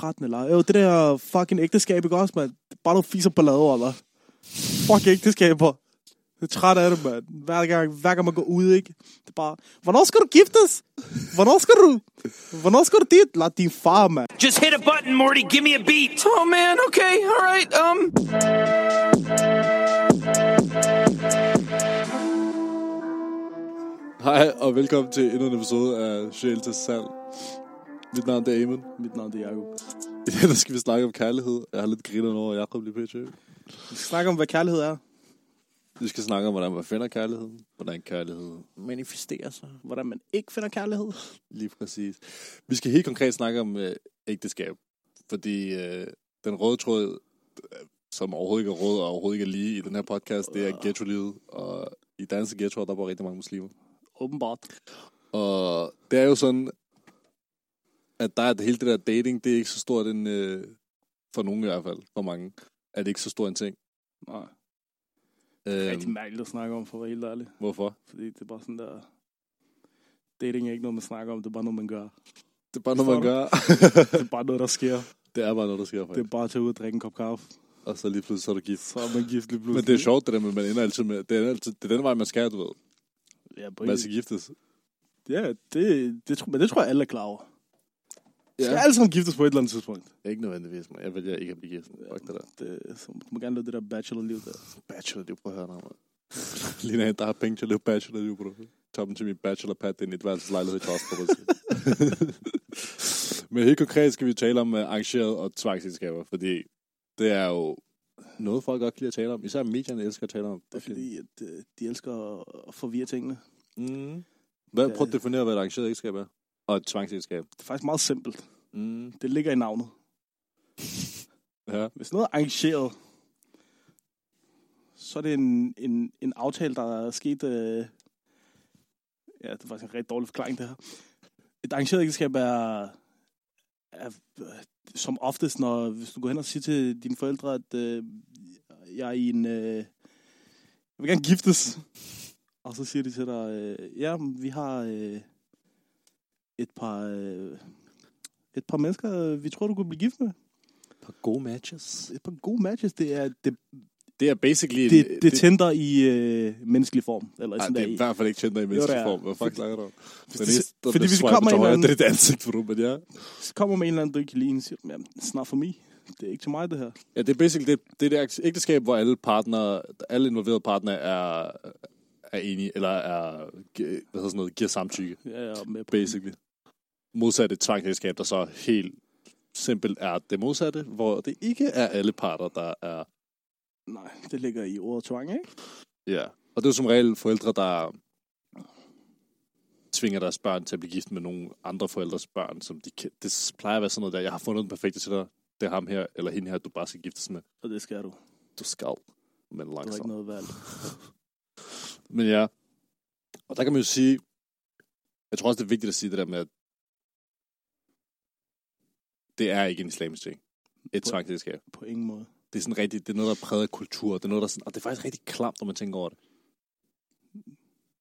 13, eller? Jo, det der fucking ægteskab, ikke også, mand? Bare du fiser på lader, eller? Fuck ægteskaber. Jeg er træt af det, mand. Hver gang, hver gang man går ud, ikke? Det er bare, hvornår skal du giftes? Hvornår skal du? Hvornår skal du dit? Lad din far, mand. Just hit a button, Morty. Give me a beat. Oh man, okay, all right. Um, Hej og velkommen til endnu en episode af Sjæl til Salg. Mit navn er Amon. Mit navn er Jacob. I dag skal vi snakke om kærlighed. Jeg har lidt griner over Jacob lige pt. Vi skal snakke om, hvad kærlighed er. Vi skal snakke om, hvordan man finder kærligheden. Hvordan kærlighed manifesterer sig. Hvordan man ikke finder kærlighed. Lige præcis. Vi skal helt konkret snakke om øh, ægteskab. Fordi øh, den røde tråd, øh, som overhovedet ikke er rød og overhovedet ikke er lige i den her podcast, det er ghetto-livet. Og i danske ghettoer, der bor rigtig mange muslimer. Åbenbart. Og det er jo sådan, at der er det hele det der dating, det er ikke så stort en, øh, for nogen i hvert fald, for mange, er det ikke så stor en ting. Nej. Det er rigtig Øhm, mærkeligt at snakke om, for at være helt ærlig. hvorfor? Fordi det er bare sådan der... Dating er ikke noget, man snakker om, det er bare noget, man gør. Det er bare noget, man gør. Det er bare noget, der sker. det er bare noget, der sker Det faktisk. er bare at tage ud og drikke en kop kaffe. Og så lige pludselig så er du gift. Så er man gift lige pludselig. Men det er sjovt, det der med, at man ender altid med, det er, altid, det er den vej, man skal, du ved. Ja, på Man skal giftes. ja det, det, tror, men det tror jeg, alle er klar over. Ja. Skal alle sammen giftes på et eller andet tidspunkt? Ikke nødvendigvis, men jeg vælger ikke at blive gift. Fuck det der. Det, så, du må gerne lave det der bachelorliv der. Bachelor, det prøv at høre dig, en, der har penge til at leve bachelor, det bro. Toppen til min bachelorpad, det er en etværelseslejlighed i Tosborg. Men helt konkret skal vi tale om uh, arrangeret og tvangsægteskaber, fordi det er jo noget, folk godt kan lide at tale om. Især medierne elsker at tale om. Det er fordi, at øh, de elsker at forvirre tingene. Mm. Hvad, prøv at definere, hvad et arrangeret ægteskab er. Og et tvangsægteskab. Det er faktisk meget simpelt. Mm. Det ligger i navnet. Ja. Hvis noget er arrangeret, så er det en, en, en aftale, der er sket... Øh, ja, det er faktisk en rigtig dårlig forklaring, det her. Et arrangeret ægteskab er, er som oftest, når hvis du går hen og siger til dine forældre, at øh, jeg er i en... Øh, jeg vil gerne giftes. Og så siger de til dig, øh, ja, vi har øh, et par... Øh, et par mennesker, vi tror, du kunne blive gift med. Et par gode matches. Et par gode matches. Det er, det, Det er basically... det, det, det tænder i øh, menneskelig form. Eller Ej, sådan det er der i i. hvert fald ikke Tinder i Jo, menneskelig er. form. Hvad fuck snakker du om? Hvis fordi hvis vi kommer til en anden- Det er dit ansigt, for men ja. Så kommer man en eller anden, du ikke kan lide, og siger, jamen, snart for mig. Det er ikke til mig, det her. Ja, det er basically det, det, er det ægteskab, hvor alle partnere, alle involverede partnere er, er enige, eller er, hvad hedder sådan noget, giver samtykke, Ja, er med på basically. Modsat et tvangsægteskab, der så helt simpelt er det modsatte, hvor det ikke er alle parter, der er, Nej, det ligger i ordet tvang, ikke? ja. Og det er som regel forældre, der tvinger deres børn til at blive gift med nogle andre forældres børn, som de kan, det plejer at være sådan noget der, jeg har fundet den perfekte til dig, det er ham her, eller hende her, du bare skal giftes med. Og det skal du. Du skal, men Du har ikke langsomt. noget valg. Men ja, og der kan man jo sige, jeg tror også, det er vigtigt at sige det der med, at det er ikke en islamisk ting. Et tvangsægteskab. På ingen måde. Det er sådan rigtig, det er noget, der præger kultur. Det er noget, der er sådan, og det er faktisk rigtig klamt, når man tænker over det.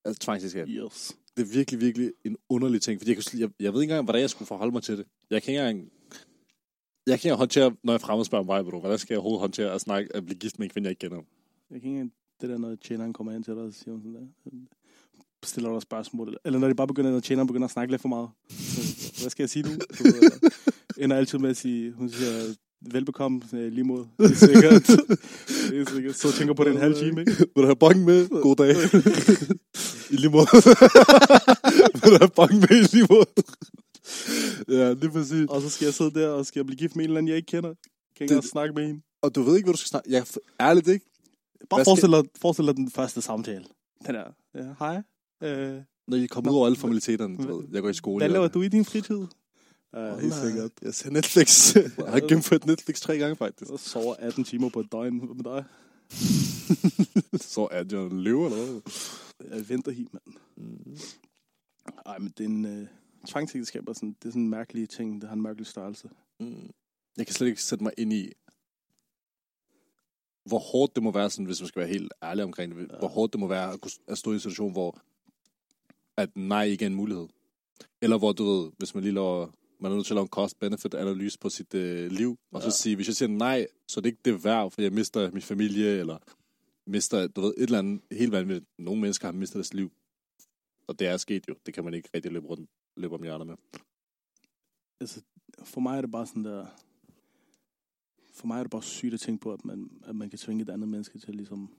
Altså tvangsægteskab. Yes. Det er virkelig, virkelig en underlig ting, fordi jeg, sl- jeg, jeg ved ikke engang, hvordan jeg skulle forholde mig til det. Jeg kan ikke engang, jeg kan ikke håndtere, når jeg fremmed spørger mig, bro, hvordan skal jeg overhovedet håndtere at, snakke, at blive gift med en kvinde, jeg ikke kender? Jeg kan ikke det der, når tjeneren kommer hen til dig og siger sådan der. Stiller dig spørgsmål. eller- Eller når de bare begynder, når tjeneren begynder at snakke lidt for meget. Hvad skal jeg sige nu? Ender altid med at sige, hun siger, velbekomme lige mod. Det er sikkert. det er sikkert. Så tænker på det en halv time, ikke? Vil du have bong med? God dag. I lige måde. Vil du have bong med i lige måde? ja, lige præcis. Og så skal jeg sidde der, og skal jeg blive gift med en eller anden, jeg ikke kender. Kan ikke snakke med hende. Og du ved ikke, hvad du skal snakke. Jeg ærligt ikke. Bare forestil dig, forestil dig den første samtale. Den der, ja, hej. Øh, Når I kommer ud over alle formaliteterne. Du ved. Jeg går i skole. hvad laver du i din fritid? Ja, helt sikkert. Jeg ser Netflix. jeg har gennemført Netflix tre gange, faktisk. Så sover 18 timer på et døgn Hvad med dig. Så er det en løve, eller hvad? Jeg venter helt, mand. Ej, men det er en... Øh, tvangsægteskab er sådan, det er sådan en mærkelig ting. Det har en mærkelig størrelse. Mm. Jeg kan slet ikke sætte mig ind i, hvor hårdt det må være, sådan, hvis man skal være helt ærlig omkring det. Hvor hårdt det må være at, at stå i en situation, hvor at nej ikke er en mulighed. Eller hvor, du ved, hvis man lige laver man er nødt til at lave en cost-benefit-analyse på sit øh, liv, og Ja. så sige, hvis jeg siger nej, så er det ikke det værd, for jeg mister min familie, eller mister, du ved, et eller andet helt vanvittigt. Nogle mennesker har mistet deres liv, og det er sket jo. Det kan man ikke rigtig løbe rundt løbe om hjørnet med. Altså, for mig er det bare sådan der... For mig er det bare sygt at tænke på, at man, at man kan tvinge et andet menneske til ligesom...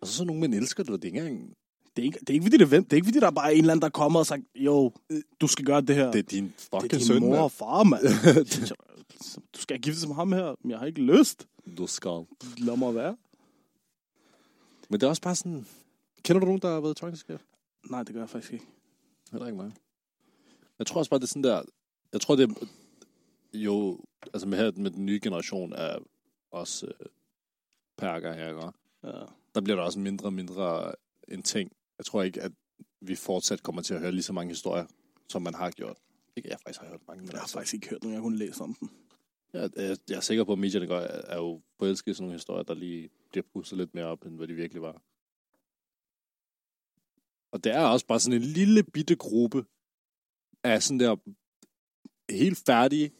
Og så så nogle mænd elsker det, det er ikke engang, Det er ikke, det er ikke fordi, det er hvem. Det er ikke fordi, der er bare en eller anden, der kommer og sagt, jo, du skal gøre det her. det er din fucking det er din søn, mor og far, mand. du skal gifte med ham her, men jeg har ikke lyst. Du skal. Lad mig være. Men det er også bare sådan... Kender du nogen, der har været tvangskab? Nej, det gør jeg faktisk ikke. Heller ikke mig. Jeg tror også bare, det er sådan der... Jeg tror, det er jo... Altså med, her, med den nye generation af os øh, perker, jeg gør, Ja. der bliver der også mindre og mindre en ting. Jeg tror ikke, at vi fortsat kommer til at høre lige så mange historier, som man har gjort. Ikke, jeg faktisk har hørt mange, men Jeg har altså, faktisk ikke hørt nogen, jeg kunne læse om den. jeg, jeg, jeg er sikker på, at medierne gør, er jo forelsket sådan nogle historier, der lige bliver pusset lidt mere op, end hvad de virkelig var. Og det er også bare sådan en lille bitte gruppe af sådan der helt færdige.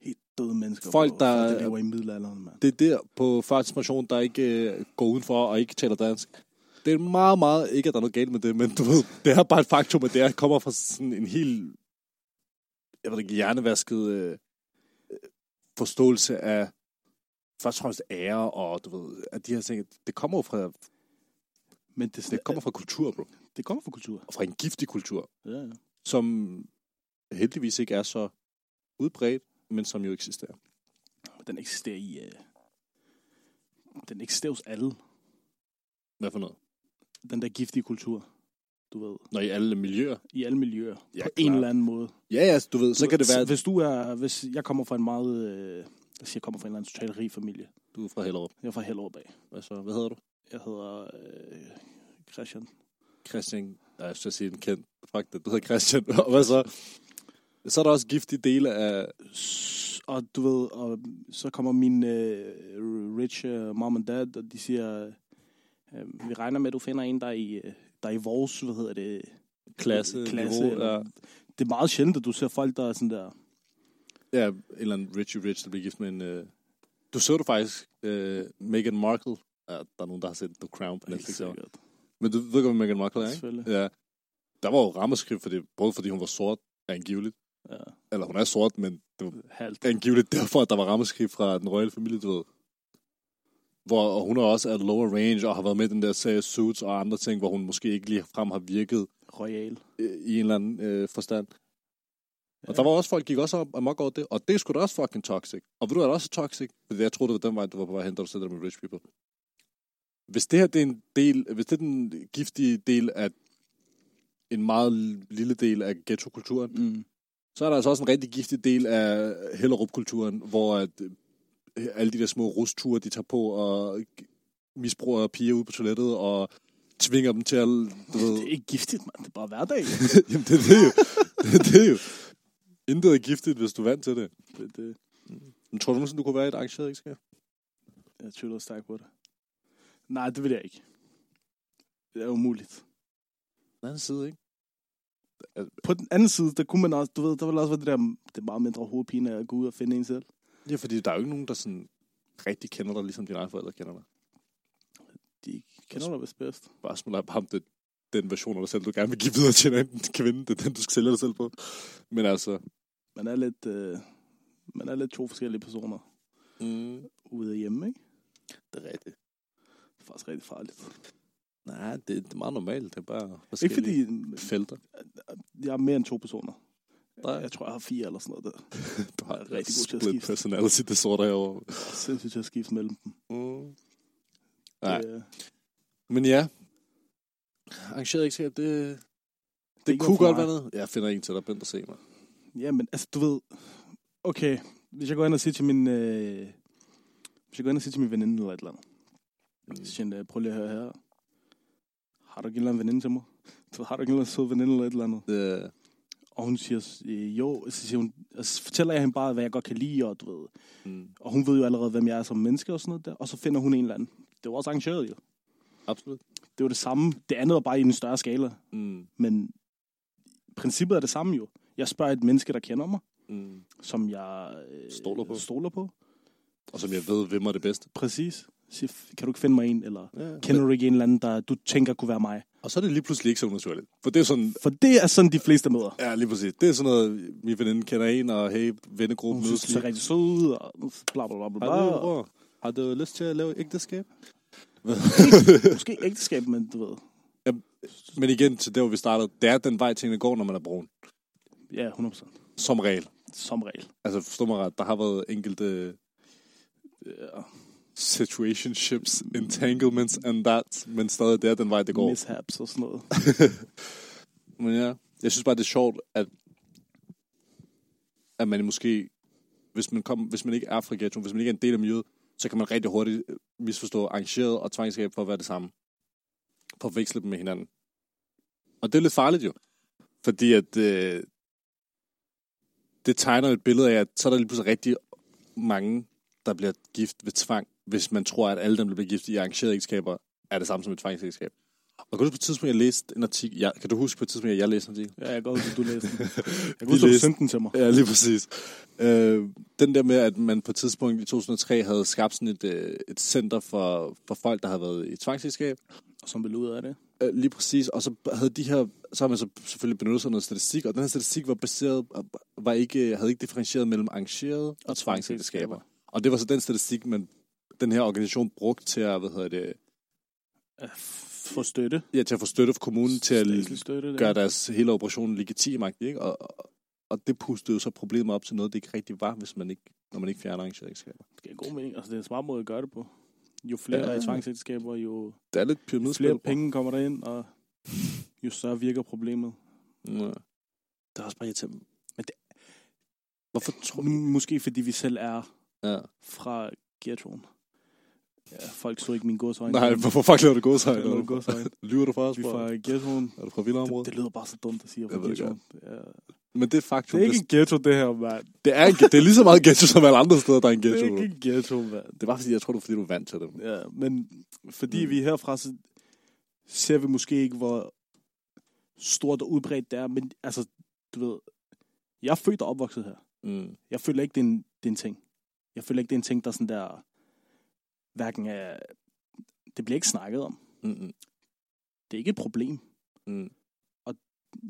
Helt døde mennesker. Folk, hvor- der- folk, lever i middelalderen, mand. Det er der på førtidspension, der ikke øh, går udenfor og ikke taler dansk. Det er meget, meget, ikke at der er noget galt med det, men du ved, det er bare et faktum, at det er, kommer fra sådan en helt, jeg ved ikke, hjernevasket øh, øh, forståelse af først og fremmest ære, og du ved, at de her ting, det kommer jo fra, Men det, det kommer fra kultur, bro. det kommer fra kultur. Og fra en giftig kultur, Ja, ja. som heldigvis ikke er så udbredt, men som jo eksisterer. Den eksisterer i... Uh... Den eksisterer hos alle. Hvad for noget? Den der giftige kultur. Du ved. Når i alle miljøer. I alle miljøer. Ja, på klart. en eller anden måde. Ja, ja, du ved, så kan det være, Hvis du er... Hvis jeg kommer fra en meget... Øh... Jeg siger, jeg kommer fra en eller anden totalt rig familie. du er fra Hellerup. Jeg er fra Hellerup af. Hvad så? Hvad hedder du? Jeg hedder øh, Christian. Christian, nej, jeg skal sige en kendt. Fuck det, du hedder Christian. Og hvad så? Så er der også giftige dele af... Og du ved, og så kommer min øh, rich øh, mom and dad, og de siger, øh, vi regner med, at du finder en, der er i, øh, der er i vores, hvad hedder det, Klasse, niveau, eller, ja. Det er meget sjældent, at du ser folk, der er sådan der, Ja, en eller anden Richie Rich, der bliver gift med en... Øh... Du så du faktisk uh, Meghan Markle. Ja, der er nogen, der har set The Crown på Netflix. Men du ved godt, hvad Meghan Markle er, ikke? Ja. Der var jo rammeskrift for det, både fordi hun var sort, angiveligt. Ja, Eller hun er sort, men det var halvt. angiveligt derfor, at der var rammeskrift fra den royale familie, du ved. Hvor og hun er også af lower range og har været med i den der serie Suits og andre ting, hvor hun måske ikke lige frem har virket Royal. øh, i en eller anden øh, forstand. Og der var også folk, der gik også op amok over det, og det er sgu da også fucking toxic. Og ved du, er også toxic? Fordi jeg troede, det var den vej, du var på vej hen, da du sætter med rich people. Hvis det her det er en del, hvis det er den giftige del af en meget lille del af ghetto-kulturen, Mm. så er der altså også en rigtig giftig del af Hellerup-kulturen, hvor at, alle de der små rusture, de tager på og misbruger piger ude på toilettet og tvinger dem til at... Du ved, Det er ikke giftigt, mand. Det er bare hverdag. Jamen, det er det jo. Det er det jo. Intet er giftigt, hvis du er vant til det. det, det, Men tror du nogensinde, du kunne være i et arrangeret ægteskab? jeg tvivler stærkt på det. Nej, det vil jeg ikke. Det er umuligt. Den anden side, ikke? På den anden side, der kunne man også, du ved, der vil også være det der, det er meget mindre hovedpine at gå ud og finde en selv. Ja, fordi der er jo ikke nogen, der sådan rigtig kender dig, ligesom dine egne forældre kender dig. De kender dig vist bedst. Bare smule af ham, det, den version af dig selv, du gerne vil give videre til en anden kvinde. Det er den, du skal sælge dig selv på. Men altså... Man er lidt, øh, man er lidt to forskellige personer Mm, ude af hjemme, ikke? det er rigtigt. Det er faktisk rigtig farligt. Nej, det, det er meget normalt. Det er bare Ikke forskellige fordi felter. jeg er mere end to personer. Nej. Jeg tror, jeg har fire eller sådan noget der. Du har Jeg er rigtig god til at split skifte. personality disorder herovre. Er sindssygt til at skifte mellem dem. Mm. Nej. Det, Men ja, arrangeret ægteskab, det, det, det ikke kunne godt mig. være noget. Jeg finder en til dig, Bent, at se mig. Ja, men altså, du ved... Okay, hvis jeg går ind og siger til min... Øh, hvis jeg går ind og siger til min veninde eller et eller andet. Mm. Så siger jeg, øh, prøv lige at høre her. Har du ikke en eller anden veninde til mig? Du har du ikke en eller anden sød veninde eller et eller andet? Det, Og hun siger, øh, jo, så, siger hun, og så fortæller jeg hende bare, hvad jeg godt kan lide, og du ved. mm, Og hun ved jo allerede, hvem jeg er som menneske og sådan noget der. Og så finder hun en eller anden. Det var også arrangeret jo. absolut. Det var det samme. Det andet var bare i en større skala. Mm. Men princippet er det samme jo. Jeg spørger et menneske, der kender mig. Mm. som jeg øh, Stoler på. stoler på. Og som jeg ved, hvem er det bedste. Præcis. Kan du ikke finde mig en, eller Ja. kender du ikke en eller anden, der du tænker kunne være mig? Og så er det lige pludselig ikke så unaturligt. For det er sådan, For det er sådan, de fleste møder. ja, lige præcis. Det er sådan noget, min veninde kender en, og hey, vennegruppen Hun mødes det ser lige. rigtig sød og bla bla bla bla. Har du, bror, har du lyst til at lave ægteskab? Måske ægteskab, men du ved. Men igen, til der, hvor vi startede, det er den vej, tingene går, når man er brun. Ja, 100%. Som regel. Som regel. Altså, forstå mig ret, der har været enkelte Ja, situationships, entanglements and that, men stadig det er den vej, det går. mishaps og sådan noget. Men ja, jeg synes bare, det er sjovt, at, at man måske, hvis man, kom, hvis man ikke er fra ghettoen, hvis man ikke er en del af miljøet, så kan man rigtig hurtigt misforstå arrangeret og tvangskab for at være det samme. For at veksle dem med hinanden. Og det er lidt farligt jo. Fordi at øh, det tegner et billede af, at så er der lige pludselig rigtig mange, der bliver gift ved tvang, hvis man tror, at alle dem, der bliver gift i arrangerede ægteskaber, er det samme som et tvangsægteskab. Og kan du på et tidspunkt, jeg læste en artikel, jeg, kan du huske på et tidspunkt, at jeg læste en artikel? Ja, jeg kan godt huske, du læste den. Jeg kan huske, du sendte den til mig. Ja, lige præcis. Øh, den der med, at man på et tidspunkt i 2003 havde skabt sådan et, øh, et center for, for folk, der havde været i tvangsægteskab. Som vil ud af det. Øh, lige præcis. Og så havde de her, så har man så selvfølgelig benyttet sig af noget statistik, og den her statistik var baseret, var ikke, havde ikke differentieret mellem arrangerede og tvangsægteskaber. Og det var så den statistik, man, den her organisation brugte til at, hvad hedder det, At få støtte. ja, til at få støtte fra kommunen til at støtte. det. gøre deres hele operation legitim, ikke? Og, og, og det pustede så problemet op til noget, det ikke rigtig var, hvis man ikke, når man ikke fjerner arrangerede ægteskaber. Det er god mening. Altså, det er en smart måde at gøre det på. Jo flere Ja. er tvangsægteskaber, jo Det er lidt pyramidespil. flere penge kommer der ind, og jo større virker problemet. Ja. Det er også bare irriterende. Men det- Hvorfor tror Nu, måske fordi vi selv er Ja. fra ghettoen. Ja, folk så ikke min godsøjne. Nej, hvorfor fuck laver du godsøjne? Laver godsøjne. Lyver du for os, Vi er fra ghettoen. Er du fra Villaområdet? Det, det lyder bare så dumt at sige, fra det ghettoen. Ja. Men det er faktum. Det er ikke en ghetto, det her, mand. det, er, en, det er lige så meget ghetto, som alle andre steder, der er en Det ghetto. er bro. ikke en ghetto, mand. Det var fordi, jeg tror, det var fordi, du er vant til det. Ja, men fordi Mm. mm. vi er herfra, så ser vi måske ikke, hvor stort og udbredt det er. Men altså, du ved, jeg er født og opvokset her. Mm. Jeg føler ikke, det er en, det er en ting. Jeg føler ikke, det er en ting, der sådan der, hverken er, det bliver ikke snakket om. Mm-mm. Det er ikke et problem. Mm.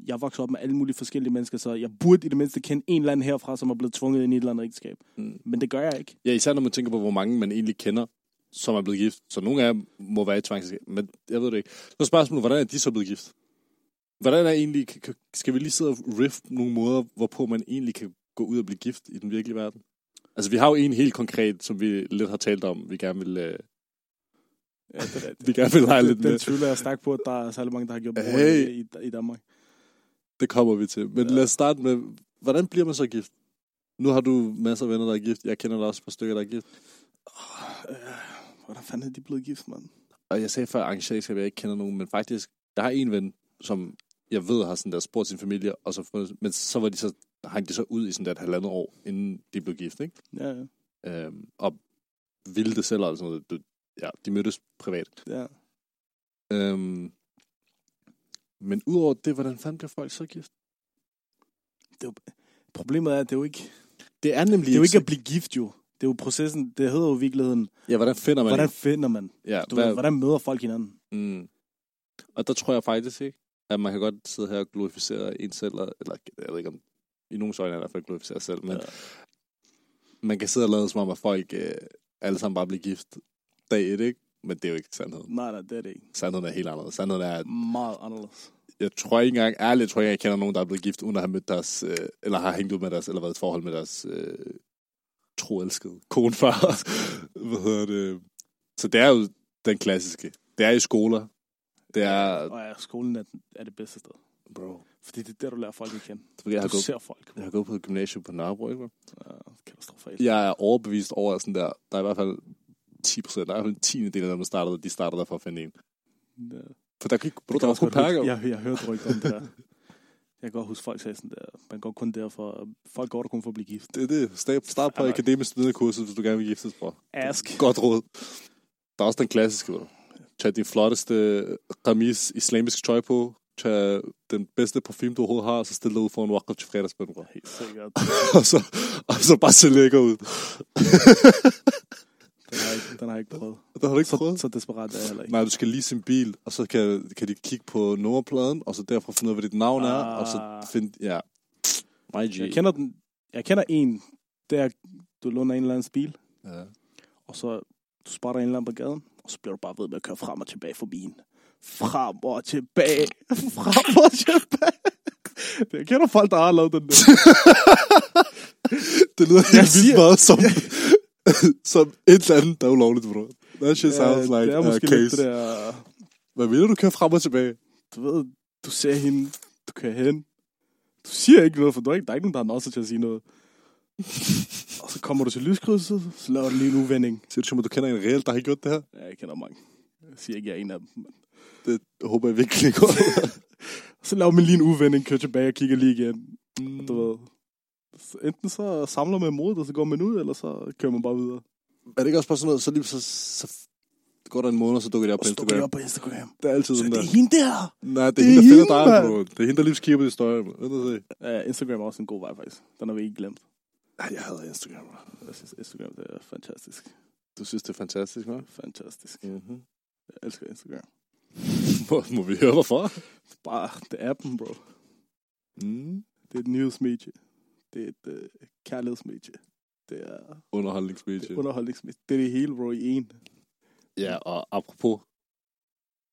Jeg vokser op med alle mulige forskellige mennesker, så jeg burde i det mindste kende en eller anden herfra, som er blevet tvunget ind i et eller andet ægteskab. Mm. Men det gør jeg ikke. Ja, især når man tænker på, hvor mange man egentlig kender, som er blevet gift. Så nogle af dem må være i tvangsægteskab, men jeg ved det ikke. Så er spørgsmålet, hvordan er de så blevet gift? Hvordan er egentlig, skal vi lige sidde og riff nogle måder, hvorpå man egentlig kan gå ud og blive gift i den virkelige verden? Altså, vi har jo en helt konkret, som vi lidt har talt om, vi gerne vil, øh, Ja, det er vi gerne vil lege lidt den med. tvivler jeg stærkt på, at der er særlig mange, der har gjort Hey. i, i Danmark. Det kommer vi til. Men ja. Lad os starte med, hvordan bliver man så gift? Nu har du masser af venner, der er gift. Jeg kender da også et par stykker, der er gift. Øh, hvordan fanden er de blevet gift, mand? Og jeg sagde før, at jeg ikke kender nogen, men faktisk, jeg har en ven, som jeg ved har sådan der spurgt sin familie, og så, men så var de så, hang de så ud i sådan et halvandet år, inden de blev gift, ikke? Ja, ja. Øhm, og ville det selv, og sådan noget. Ja, de mødtes privat. ja. Øhm, men udover det, hvordan fanden bliver folk så gift? Det er jo, problemet er, at det er jo ikke, Det er nemlig det er jo ikke at blive gift, jo. Det er jo processen, det hedder jo i virkeligheden, Ja, hvordan finder man... hvordan finder man? ja, Du ved, hvordan møder folk hinanden? Mm. Og der tror jeg faktisk ikke, at man kan godt sidde her og glorificere en selv, eller eller jeg ved ikke om, i nogle øjne er i hvert fald glorificere sig selv, men ja. Man kan sidde og lade som om, at folk øh, alle sammen bare bliver gift dag et, ikke? Men det er jo ikke sandheden. Nej, nej, det er det ikke. Sandheden er helt anderledes. Sandheden er, at Meget anderledes. jeg tror ikke engang, ærligt tror jeg ikke, jeg kender nogen, der er blevet gift, uden at have mødt deres, øh, eller har hængt ud med deres, eller været i et forhold med deres øh, troelskede kone før. Hvad hedder det? Så det er jo den klassiske. Det er i skoler. Det er... Og ja, skolen er, er det bedste sted. Bro. Fordi det er der, du lærer folk at kende. Jeg har, Du gået, ser folk. jeg har gået på et gymnasium på Nørrebro, ikke? Ja, katastrofalt. Jeg er overbevist over, at sådan der, der er i hvert fald 10 procent, der er i hvert fald en tiende del af dem, der startede, de starter der for at finde en. Ja. For der kan ikke, bro, Jeg der var perker. Jeg, jeg hørte rygter om det der. Jeg kan godt huske, folk sagde sådan der, man går kun der for, folk går der kun for at blive gift. Det er det. Start, start på Ja, akademisk studenterkurset, hvis du gerne vil giftes, bror. Ask. Godt råd. Der er også den klassiske, bro. Tag din flotteste kamis islamisk tøj på. Tag den bedste parfume, du overhovedet har, og så stille dig ud for en walk til fredagsbøn, bro. Helt sikkert. og, så, og så bare se lækker ud. Den har ikke, den har jeg ikke prøvet. Det har du ikke Så, prøvet? så desperat er jeg heller ikke. Nej, du skal lige sin bil, og så kan, kan de kigge på nummerpladen, og så derfra finde ud af, hvad dit navn er, Ah. og så finde, ja. My G. Jeg kender, den, jeg kender en, der du låner en eller anden bil, Ja. og så du spotter en eller anden på gaden, og så bliver du bare ved med at køre frem og tilbage forbi hende. Frem og tilbage. Frem og tilbage. Jeg kender folk, der har lavet den der. Det lyder helt vildt meget som, som et eller andet, der er ulovligt, bro. That shit sounds like det er a måske case. lidt det der, Hvad vil du køre frem og tilbage? du ved, du ser hende, du kører hen, du siger ikke noget, for du er ikke, der er ikke nogen, der har noget til at sige noget. og så kommer du til lyskrydset, så laver du lige en uvending. Siger du som, at du kender en reelt, der har gjort det her? Ja, jeg kender mange. Jeg siger ikke, jeg er en af dem. Det håber jeg virkelig ikke. Så laver man lige en uvending, kører tilbage og kigger lige igen. Mm. Du ved. Så enten så samler man modet, og så går man ud, eller så kører man bare videre. Er det ikke også bare sådan noget, så lige så, så går der en måned, og så dukker det op på Og så dukker det Instagram? op på Instagram. Det er altid Så sådan det der. er hende der! Nej, det det er er hende, der finder hende, dig, bro. Det er hende, der lige kigger på de du se? Ja, Instagram er også en god vej, faktisk. Den har vi ikke glemt. Ej, jeg hader Instagram, bro. Jeg synes, Instagram det er fantastisk. Du synes, det er fantastisk, hva'? Fantastisk. Mm-hmm. Jeg elsker Instagram. Må, må vi høre, hvorfor? Bare, det er appen, bro. Mm. Det er et nyhedsmedie. Det er et uh, kærlighedsmedie. Det er Underholdningsmedie. underholdningsmedie. Det er det hele, bro, i en. Ja, og apropos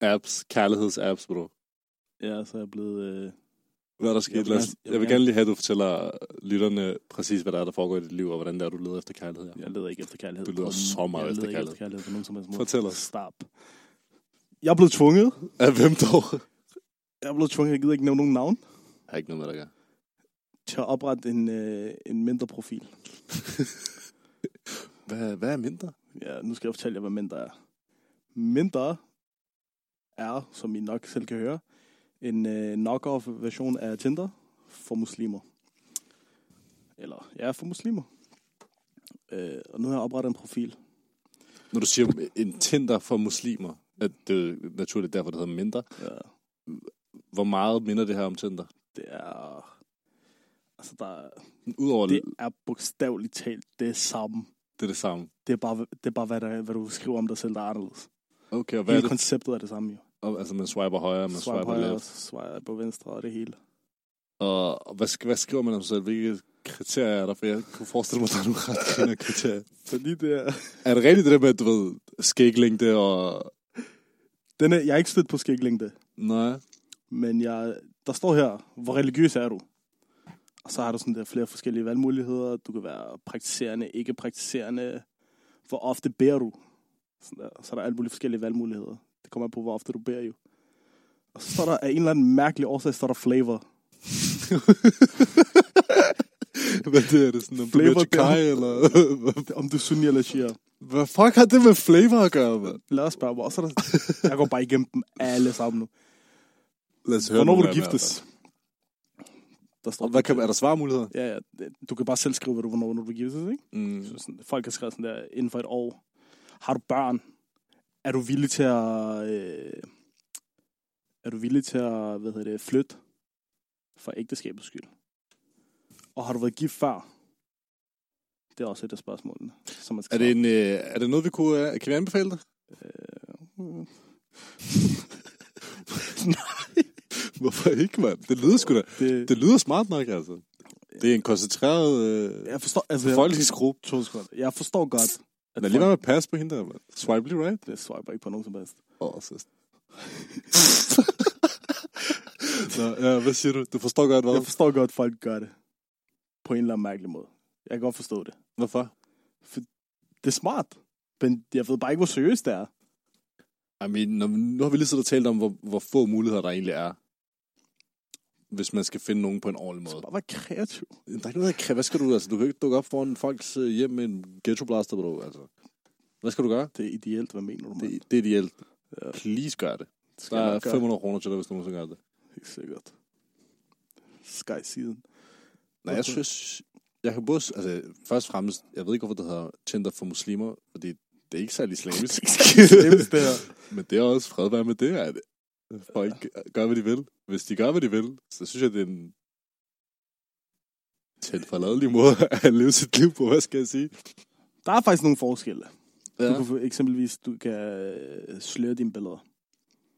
apps, kærlighedsapps, bro. Ja, så er jeg blevet... Uh, Hvad er der sket? Jeg vil gerne- jeg vil gerne lige have, at du fortæller lytterne præcis, hvad der er, der foregår i dit liv, og hvordan det er, du leder efter kærlighed. Ja. jeg leder ikke efter kærlighed. Du leder så meget jeg efter leder kærlighed. efter kærlighed på nogen som helst måde. Fortæl os. Stop. Jeg er blevet tvunget. Af hvem dog? Jeg er blevet tvunget, jeg gider ikke nævne nogen navn, Jeg har ikke noget med, der gør. til at oprette en, øh, en mindre profil. Hvad, hvad er mindre? Ja, nu skal jeg fortælle jer, hvad mindre er. Mindre er, som I nok selv kan høre, en øh, knock-off version af Tinder for muslimer. Eller, ja, for muslimer. Øh, og nu har jeg oprettet en profil. Når du siger en Tinder for muslimer, at det er naturligt derfor, det hedder mindre. Ja, Hvor meget minder det her om Tinder? det er... Altså, der, er- Udover det er bogstaveligt talt det samme. det er det samme. Det er bare, det er bare hvad, der, hvad du skriver om dig selv, der er anderledes. Okay, og hvad er Hele det? konceptet er det samme, jo. Og, altså, man swiper højre, man Swipe swiper højre, left. swipe på venstre og det hele. Og, og hvad, hvad skriver man om sig selv? Hvilke kriterier er der? For jeg kunne forestille mig, at der er nogle ret kriterier. Fordi det er... Er det rigtigt det der med, at du ved, skæglængde og... Den er, jeg er ikke stødt på skæglængde, Nej. men jeg, der står her, hvor religiøs er du? Og så har du sådan der flere forskellige valgmuligheder. Du kan være praktiserende, ikke praktiserende. Hvor ofte beder du? Sådan der. Så er der alle mulige forskellige valgmuligheder. Det kommer an på, hvor ofte du beder jo. Og så står der, af en eller anden mærkelig årsag, står der flavor. Hvad det er det sådan? Om du Flavor er Kai, eller... Om du er sunni eller shia. Hvad fuck har det med flavor at gøre, mand? Lad os spørge. Og så er der, jeg går bare igennem dem alle sammen nu. Lad os høre Hvornår vil du giftes? Der står hvad kan, er der svarmuligheder? Ja, ja. Du kan bare selv skrive, hvad du, hvornår du vil giftes, ikke? Mm. Så sådan, folk har skrevet sådan der, inden for et år. Har du børn? Er du villig til at... Øh, er du villig til at, hvad hedder det, flytte for ægteskabets skyld? Og har du været gift før? Det er også et af spørgsmålene, som man skal Er det, en, øh, er det noget, vi kunne... Øh, kan vi anbefale det? Mm. Hvorfor ikke, mand? Det lyder sgu da... det, Det lyder smart nok, altså. Det er en koncentreret øh, jeg forstår, altså, jeg, to sekunder. jeg forstår godt, at Lad lige med at passe på hende der, mand. Swipe lige right. det swiper ikke på nogen som helst. Åh, oh, så... Nå, ja, hvad siger du? Du forstår godt, hvad? Jeg forstår godt, folk gør det. På en eller anden mærkelig måde. Jeg kan godt forstå det. Hvorfor? Det er smart. Men jeg ved bare ikke, hvor seriøst det er. I mean, når, nu har vi lige siddet og talt om, hvor, hvor få muligheder der egentlig er. Hvis man skal finde nogen på en ordentlig måde. Bare være kreativ. Der er ikke noget, der. Hvad skal du? Altså, du kan ikke dukke op foran folks øh, hjem med en ghetto blaster, bro. Altså. Hvad skal du gøre? Det er ideelt. Hvad mener du, mand? Det, det er ideelt. Ja. Please gør det. Det skal Der er nok gøre. 500 kroner til dig, hvis du nogensinde gør det. Helt sikkert. Sky-siden. Nej, jeg synes... Jeg kan både... Altså, først og fremmest... Jeg ved ikke, hvorfor det hedder Tinder for muslimer, fordi det er ikke særlig islamisk. Islamisk, det her. Men det er også fred være med det. Er det, folk gør, hvad de vil. Hvis de gør, hvad de vil, så synes jeg, det er en tilforladelig måde at leve sit liv på, hvad skal jeg sige? Der er faktisk nogle forskelle. Ja. Ja. Du kan eksempelvis, du kan øh, sløre dine billeder,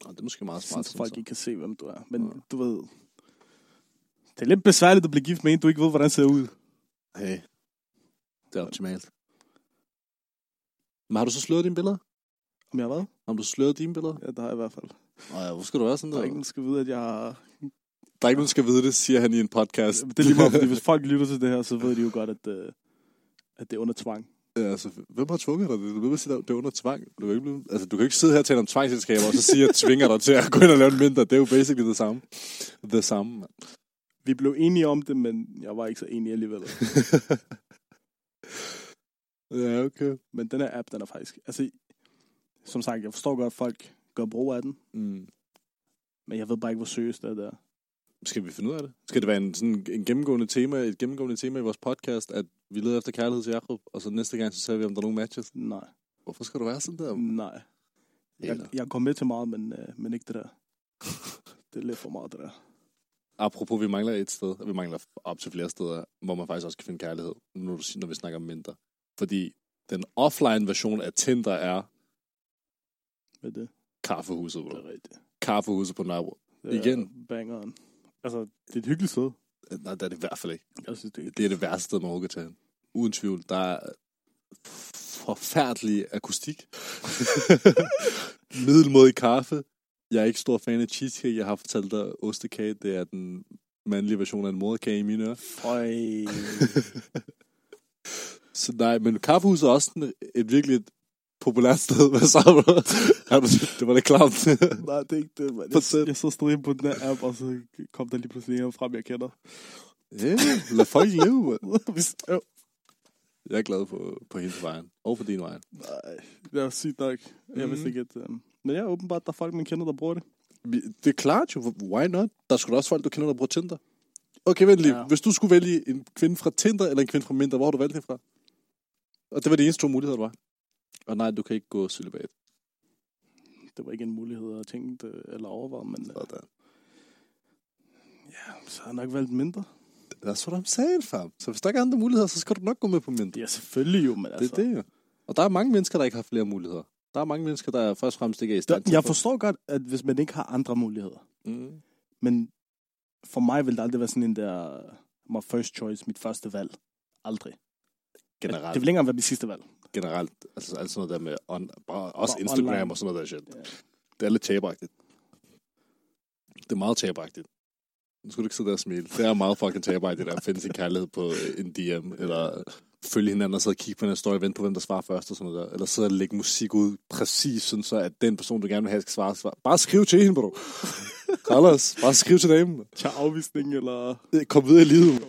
Nå, det er måske meget smart. så folk ikke kan se, hvem du er. Men Ja. ja. du ved, det er lidt besværligt at blive gift med en, du ikke ved, hvordan ser ud. Hey, det er optimalt. Men har du så sløret dine billeder? Om jeg har været? Har du sløret dine billeder? Ja, det har jeg i hvert fald. Nå ja, hvor skal du være sådan Der der? er ingen, der skal vide, at jeg har... Der er ikke nogen, der skal vide det, siger han i en podcast. Det er lige meget, fordi hvis folk lytter til det her, så ved de jo godt, at, øh, at det er under tvang. Ja, altså, hvem har tvunget dig? Du ved, at det er under tvang. Du, er ikke blevet... altså, du kan ikke sidde her og tale om tvangsselskaber, og så sige, at jeg tvinger dig til at gå ind og lave en mindre. Det er jo basically det samme. Det samme, mand. Vi blev enige om det, men jeg var ikke så enig alligevel. ja, okay. Men den her app, den er faktisk... Altså, som sagt, jeg forstår godt, at folk gør brug af den, Mm. men jeg ved bare ikke, hvor seriøst det er der. Skal vi finde ud af det? Skal det være en, sådan en gennemgående tema, et gennemgående tema i vores podcast, at vi leder efter kærlighed til Jacob, og så næste gang, så ser vi, om der er nogle matches? Nej, Hvorfor skal du være sådan der? nej. Jeg, jeg går med til meget, men, øh, men ikke det der. Det er lidt for meget, det der. Apropos, vi mangler et sted, og vi mangler op til flere steder, hvor man faktisk også kan finde kærlighed, når, du, når vi snakker om mindre. Fordi den offline version af Tinder er Med det. kaffehuset, Det bro. er rigtigt. Kaffehuset på Nørrebro. Det er Igen. Bangeren. Altså, det er et hyggeligt sted. Nej, det er det i hvert fald ikke. Jeg synes, det er Det er det værste sted, man overhovedet kan tage hen. Uden tvivl. Der er forfærdelig akustik. Middelmodig kaffe. Jeg er ikke stor fan af cheesecake. Jeg har fortalt dig, ostekage, det er den mandlige version af en moderkage i mine ører. Så nej, men kaffehuset er også sådan et virkelig et populært sted. Hvad så, du- det var det klamt. Nej, det er ikke det, man. Jeg, jeg så stadig på den her app, og så kom der lige pludselig en frem, jeg kender. ja, lad folk leve, Jeg er glad på, på hendes vejen. Og på din vej. Nej, det er sygt nok. Jeg vidste Mhm. ikke, at... Um... Men ja, åbenbart, der er folk, man kender, der bruger det. Det er klart jo. Why not? Der skulle også folk, du kender, der bruger Tinder. Okay, vent lige. Ja. Hvis du skulle vælge en kvinde fra Tinder eller en kvinde fra Mindre, hvor har du valgt hende fra? Og det var de eneste to muligheder, der var. Og nej, du kan ikke gå celibat. Det var ikke en mulighed, jeg tænkte eller overvejet, men uh, Sådan. ja, så har jeg nok valgt mindre. That's what I'm saying, fam. Så hvis der ikke er andre muligheder, så skal du nok gå med på Mindre. Ja, selvfølgelig jo, men Det altså... er det jo. Og der er mange mennesker, der ikke har flere muligheder. Der er mange mennesker, der først og fremmest ikke er i stand til jeg at forstår godt, at hvis man ikke har andre muligheder, Mm. men for mig vil det aldrig være sådan en der, my first choice, mit første valg. Aldrig. Generelt. Det vil ikke engang være mit sidste valg. generelt, altså alt sådan noget der med, on, bare, også Bare Instagram online. og sådan noget der shit. Ja. Det er lidt tabagtigt. Det er meget tabagtigt. Nu skal du ikke sidde der og smile. Det er meget fucking tabagtigt at finde sin kærlighed på en DM, eller følge hinanden og sidde og kigge på en story og vente på, hvem der svarer først og sådan noget der. Eller sidde og lægge musik ud præcis, sådan så at den person, du gerne vil have, skal svare. svare. Bare skriv til hende, bro. Carlos, bare skriv til dem. Tag afvisning, eller... Kom videre i livet.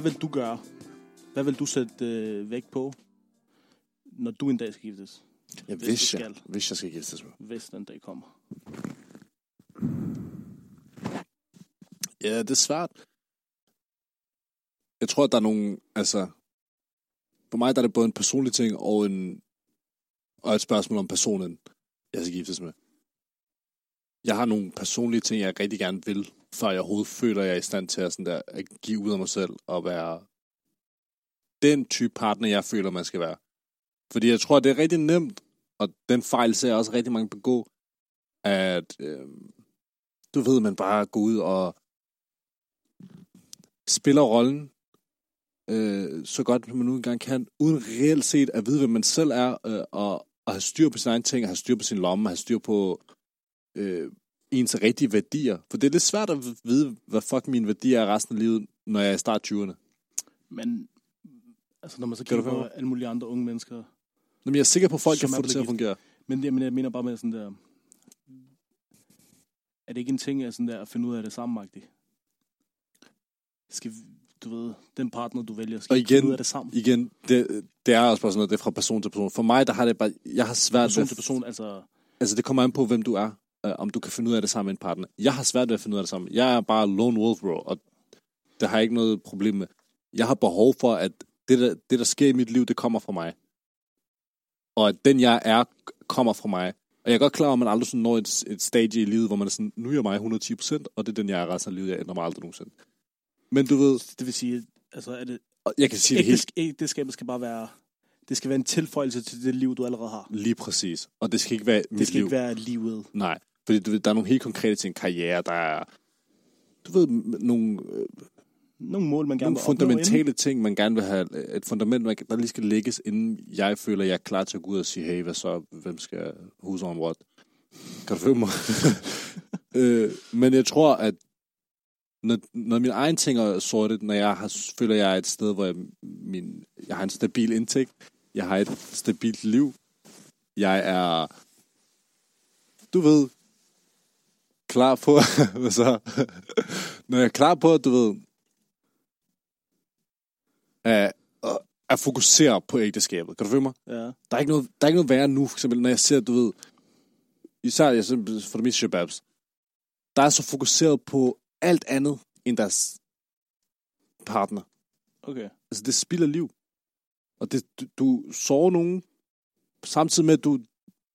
Hvad, vil du gøre? Hvad vil du sætte øh, vægt på, når du en dag skal giftes? Ja, Hvis hvis, jeg, skal. hvis jeg skal giftes med. Hvis den dag kommer. Ja, det er svært. Jeg tror, at der er nogle, altså... For mig der er det både en personlig ting og, en, og et spørgsmål om personen, jeg skal giftes med. Jeg har nogle personlige ting, jeg rigtig gerne vil, før jeg overhovedet føler, at jeg er i stand til at, sådan der, at give ud af mig selv og være den type partner, jeg føler, man skal være. Fordi jeg tror, det er rigtig nemt, og den fejl ser jeg også rigtig mange begå, at øh, du ved, man bare går ud og spiller rollen øh, så godt, som man nu engang kan, uden reelt set at vide, hvem man selv er, øh, og, og have styr på sine egne ting, have styr på sin lomme, have styr på øh, ens rigtige værdier. For det er lidt svært at vide, hvad fuck mine værdier er resten af livet, når jeg er i start 20'erne. Men altså, når man så kigger på alle mulige andre unge mennesker. Men jeg er sikker på, at folk kan få det til at fungere. Men jeg, men jeg mener bare med sådan der... Er det ikke en ting at, sådan der, at finde ud af det sammen, -agtigt? Skal, du ved, den partner, du vælger, skal Og igen, ud af det sammen? igen det, det er også bare sådan noget, det er fra person til person. For mig, der har det bare, jeg har svært Person ved, til person, altså... altså det kommer an på, hvem du er, øh, om du kan finde ud af det sammen med en partner. Jeg har svært ved at finde ud af det sammen. Jeg er bare lone wolf, bro, og det har jeg ikke noget problem med. Jeg har behov for, at det der, det, der sker i mit liv, det kommer fra mig. Og at den, jeg er, kommer fra mig. Og jeg er godt klar over, at man aldrig sådan når et, et stadie i livet, hvor man er sådan, nu er jeg mig 110%, og det er den, jeg er resten af livet. Jeg ændrer mig aldrig nogensinde. Men du ved, Det vil sige, altså er det... jeg kan sige det helt Ægtesk- Ægteskabet skal bare være... Det skal være en tilføjelse til det liv, du allerede har. lige præcis. Og det skal ikke være mit Det skal liv. ikke være livet. Nej, fordi du ved, der er nogle helt konkrete ting. Karriere, der er... Du ved, nogle, øh, Nogle mål, man gerne nogle vil fundamentale inden. ting, man gerne vil have. Et fundament, man- der lige skal lægges, inden jeg føler, jeg er klar til at gå ud og sige, hey, hvad så? Hvem skal huse om what? Kan du følge mig? øh, men jeg tror, at når, når mine egne ting er sortet, når jeg har, føler, jeg er et sted, hvor jeg, min, jeg har en stabil indtægt, jeg har et stabilt liv, jeg er, du ved, klar på, hvad så? når jeg er klar på, at du ved, at, at fokusere på ægteskabet. Kan du følge mig? Ja. Der er ikke noget, der er ikke noget værre nu, for eksempel, når jeg ser, du ved, især jeg for det meste shababs, der er så fokuseret på alt andet end deres partner. Okay. Altså, det spilder liv. Og det, du, du sover nogen, samtidig med, at du,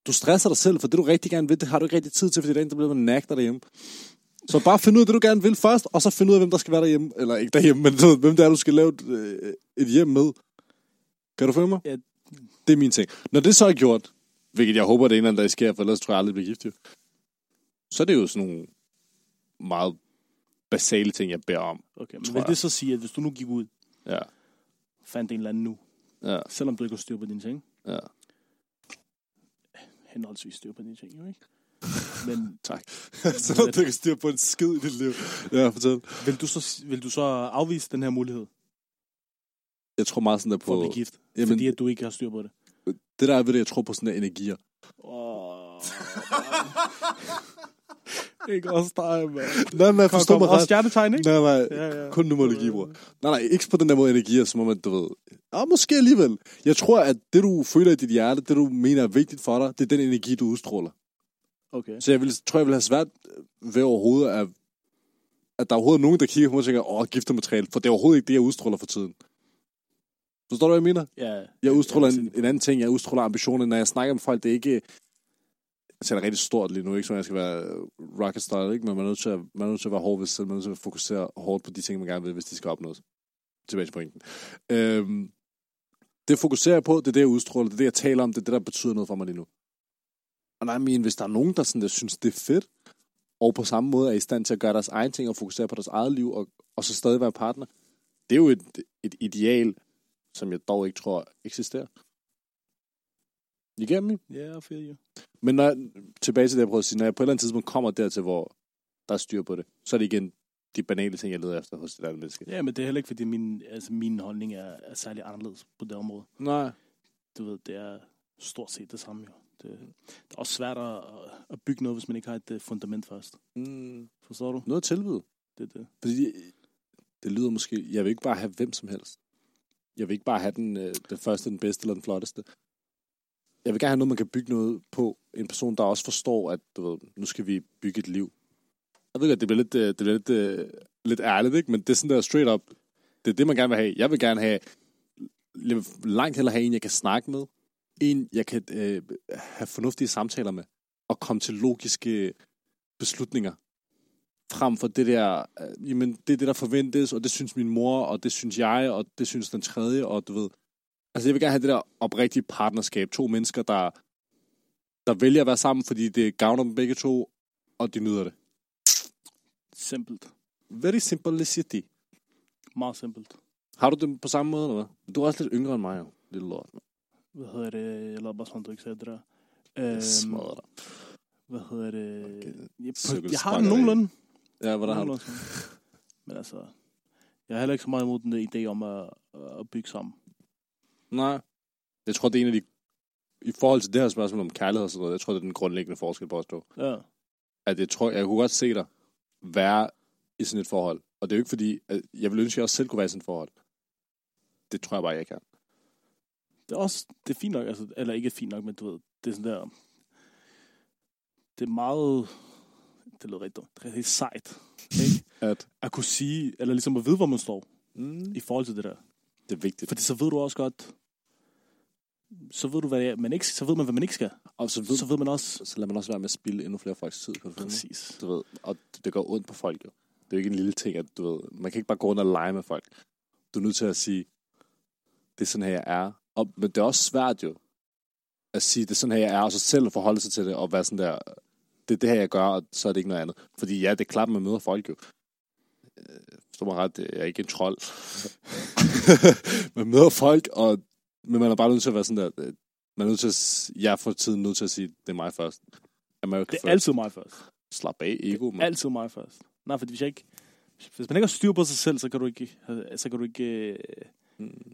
du stresser dig selv, for det du rigtig gerne vil, det har du ikke rigtig tid til, fordi det er en, der bliver nægter derhjemme. Så bare find ud af det, du gerne vil først, og så find ud af, hvem der skal være derhjemme. Eller ikke derhjemme, men ved, hvem det er, du skal lave et, øh, et hjem med. Kan du følge mig? Ja. Det er min ting. Når det så er gjort, hvilket jeg håber, det er en eller anden dag sker, for ellers tror jeg aldrig, bliver gift. Jo. Så er det jo sådan nogle meget basale ting, jeg beder om. Okay, men vil jeg. det så sige, at hvis du nu gik ud, Ja. fandt en eller anden nu, Ja, Selvom du ikke har styr på dine ting. ja. Henholdsvis styr på dine ting, jo ikke? Men Tak. så du kan styre på en skid i dit liv. Ja, fortæl. vil du, så, vil du så afvise den her mulighed Jeg tror meget sådan der for at på... blive gift? Jamen- fordi at du ikke har styr på det? Det der er ved det, jeg tror på sådan der energier. Oh, ikke også dig, mand. Nej, men Kom, forstå kom, mig også ret. stjernetegn, ikke? Nej, nej. Ja, ja. Kun numerologi, bror. Nej, nej, ikke på den der måde energier, som om at, du ved... Ja, måske alligevel. Jeg tror, at det, du føler i dit hjerte, det, du mener er vigtigt for dig, det er den energi, du udstråler. Okay. Så jeg vil, tror, jeg vil have svært ved overhovedet, at, at der er overhovedet nogen, der kigger på mig og tænker, åh, giftermateriale, for det er overhovedet ikke det, jeg udstråler for tiden. Forstår du, hvad jeg mener? Ja, Jeg udstråler jeg en, en anden ting. Jeg udstråler ambitioner. Når jeg snakker med folk, det er ikke... Altså, jeg ser rigtig stort lige nu, ikke? Så jeg skal være rocket style, ikke? Men man er nødt til at, man er nødt til at være hård ved sig selv. Man er nødt til at fokusere hårdt på de ting, man gerne vil, hvis de skal opnås. Tilbage til pointen. Øhm, det fokuserer jeg på, det er det, jeg udstråler, det er det, jeg taler om, det er det, der betyder noget for mig lige nu. Og nej, men hvis der er nogen, der, sådan, der synes, det er fedt, og på samme måde er i stand til at gøre deres egen ting og fokusere på deres eget liv, og, og så stadig være partner, det er jo et, et ideal, som jeg dog ikke tror eksisterer. You get me? Ja, I feel you. Men når jeg, tilbage til det, jeg prøvede at sige, når jeg på et eller andet tidspunkt kommer dertil, hvor der er styr på det, så er det igen de banale ting, jeg leder efter hos et andet menneske. Ja, men det er heller ikke, fordi min, altså, min holdning er, er særlig anderledes på det område. Nej. Du ved, det er stort set det samme jo. Det, det er også svært at, at bygge noget, hvis man ikke har et øh, fundament først. Mm, Forstår du? noget at tilbyde. Det er det. Fordi det lyder måske, jeg vil ikke bare have hvem som helst. Jeg vil ikke bare have den, øh, den første, den bedste eller den flotteste. Jeg vil gerne have noget, man kan bygge noget på. En person, der også forstår, at du ved, nu skal vi bygge et liv. Jeg ved godt, det bliver lidt, øh, det bliver lidt, øh, lidt ærligt, ikke? men det er sådan der straight up. Det er det, man gerne vil have. Jeg vil gerne have, jeg vil langt hellere have en, jeg kan snakke med. En, jeg kan øh, have fornuftige samtaler med. Og komme til logiske beslutninger frem for det der, øh, jamen det er det, der forventes, og det synes min mor, og det synes jeg, og det synes den tredje, og du ved. Altså jeg vil gerne have det der oprigtige partnerskab. To mennesker, der, der vælger at være sammen, fordi det gavner dem begge to, og de nyder det. Simpelt. Very simplicity. Meget simpelt. Har du det på samme måde, eller hvad? Du er også lidt yngre end mig, jo. Lille lort. Hvad hedder det? Jeg lavede bare sådan, du ikke sagde det der. Jeg Øhm, smadrer dig. hvad hedder det? Okay. Jeg, jeg har den nogenlunde. Ja, hvad der har du? Men altså, jeg har heller ikke så meget imod den der idé om at, at bygge sammen. Nej. Jeg tror, det er en af de... I forhold til det her spørgsmål om kærlighed og sådan noget, jeg tror, det er den grundlæggende forskel på os to. Ja. at jeg tror, jeg kunne godt se dig være i sådan et forhold. Og det er jo ikke fordi, at jeg vil ønske, at jeg også selv kunne være i sådan et forhold. Det tror jeg bare, jeg kan. Det er også, det er fint nok, altså, eller ikke fint nok, men du ved, det er sådan der, det er meget, det lyder rigtig dumt, det er rigtig sejt, ikke? At At kunne sige, eller ligesom at vide, hvor man står mm, i forhold til det der. Det er vigtigt. Fordi så ved du også godt, så ved du, hvad det er, man ikke, så ved man, hvad man ikke skal. Og så, ved, Så ved man også, så lader man også være med at spille endnu flere folks tid. Følge mig? præcis. Du ved, og det går ondt på folk jo. Det er jo ikke en lille ting, at du ved, man kan ikke bare gå rundt og lege med folk. Du er nødt til at sige, det er sådan her, jeg er. Og, men det er også svært jo, at sige, det er sådan her, jeg er, og så selv forholde sig til det, og være sådan der, det er det her, jeg gør, og så er det ikke noget andet. Fordi ja, det er klart, man møder folk jo. Forstår mig ret, jeg er ikke en trold. man møder folk, og, men man er bare nødt til at være sådan der, øh, man er nødt til at, jeg er for tiden nødt til at sige, det er mig først. America Det er first. altid mig først. Slap af, ego, man. Altid mig først. Nej, fordi hvis jeg ikke, hvis man ikke har styr på sig selv, så kan du ikke, så kan du ikke Mm.